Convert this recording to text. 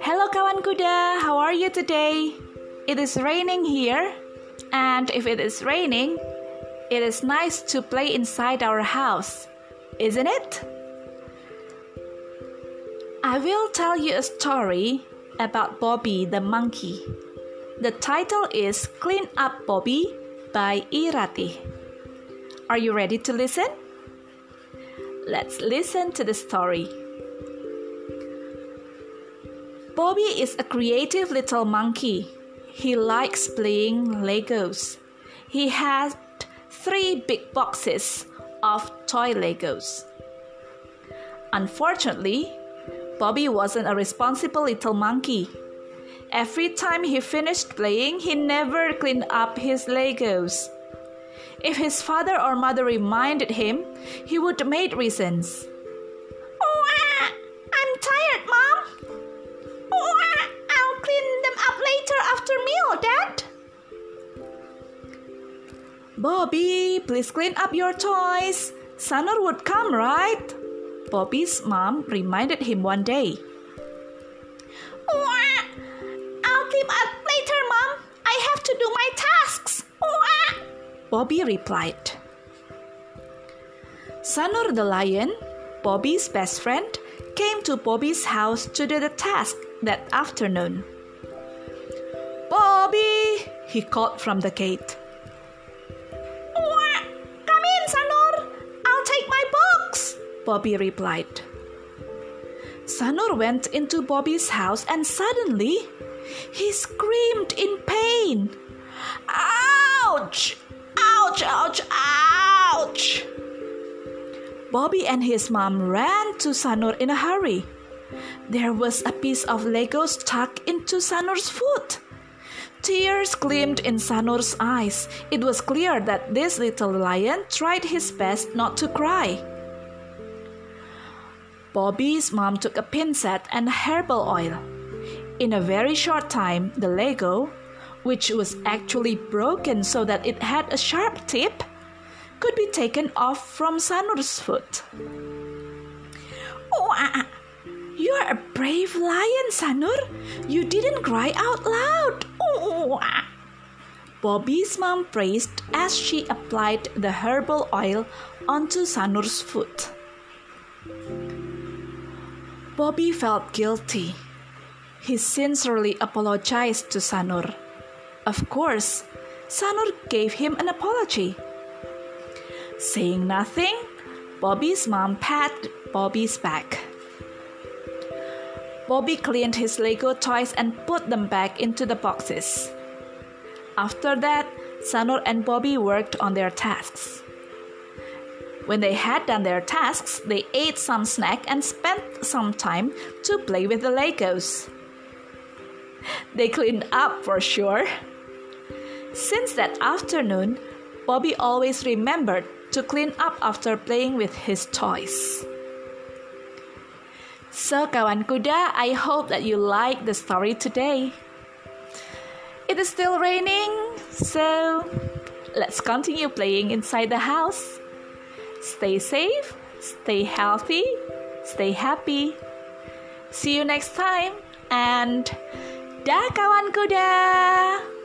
Hello kawan kuda, how are you today? It is raining here, and if it is raining, it is nice to play inside our house, isn't it? I will tell you a story about Bobby the monkey. The title is Clean Up Bobby by Irati. Are you ready to listen? Let's listen to the story. Bobby is a creative little monkey. He likes playing Legos. He has three big boxes of toy Legos. Unfortunately, Bobby wasn't a responsible little monkey. Every time he finished playing, he never cleaned up his Legos. If his father or mother reminded him, he would make reasons. Oh, I'm tired, Mom. Oh, I'll clean them up later after meal, Dad. Bobby, please clean up your toys. Sanur would come, right? Bobby's mom reminded him one day. I'll clean up later, Mom. I have to do my tasks. Bobby replied. Sanur the lion, Bobby's best friend, came to Bobby's house to do the task that afternoon. Bobby, he called from the gate. Come in, Sanur. I'll take my books. Bobby replied. Sanur went into Bobby's house and suddenly he screamed in pain. Ouch! Ouch! Ouch! Ouch! Bobby and his mom ran to Sanur in a hurry. There was a piece of Lego stuck into Sanur's foot. Tears gleamed in Sanur's eyes. It was clear that this little lion tried his best not to cry. Bobby's mom took a pincet and herbal oil. In a very short time, the Lego, which was actually broken so that it had a sharp tip, could be taken off from Sanur's foot. Oh, ah, ah. you're a brave lion, Sanur. You didn't cry out loud. Oh, ah, Bobby's mom praised as she applied the herbal oil onto Sanur's foot. Bobby felt guilty. He sincerely apologized to Sanur. Of course, Sanur gave him an apology. Saying nothing, Bobby's mom patted Bobby's back. Bobby cleaned his Lego toys and put them back into the boxes. After that, Sanur and Bobby worked on their tasks. When they had done their tasks, they ate some snack and spent some time to play with the Legos. They cleaned up for sure. Since that afternoon, Bobby always remembered to clean up after playing with his toys. So, kawan kuda, I hope that you like the story today. It is still raining, so let's continue playing inside the house. Stay safe, stay healthy, stay happy. See you next time, and dah kawan kuda.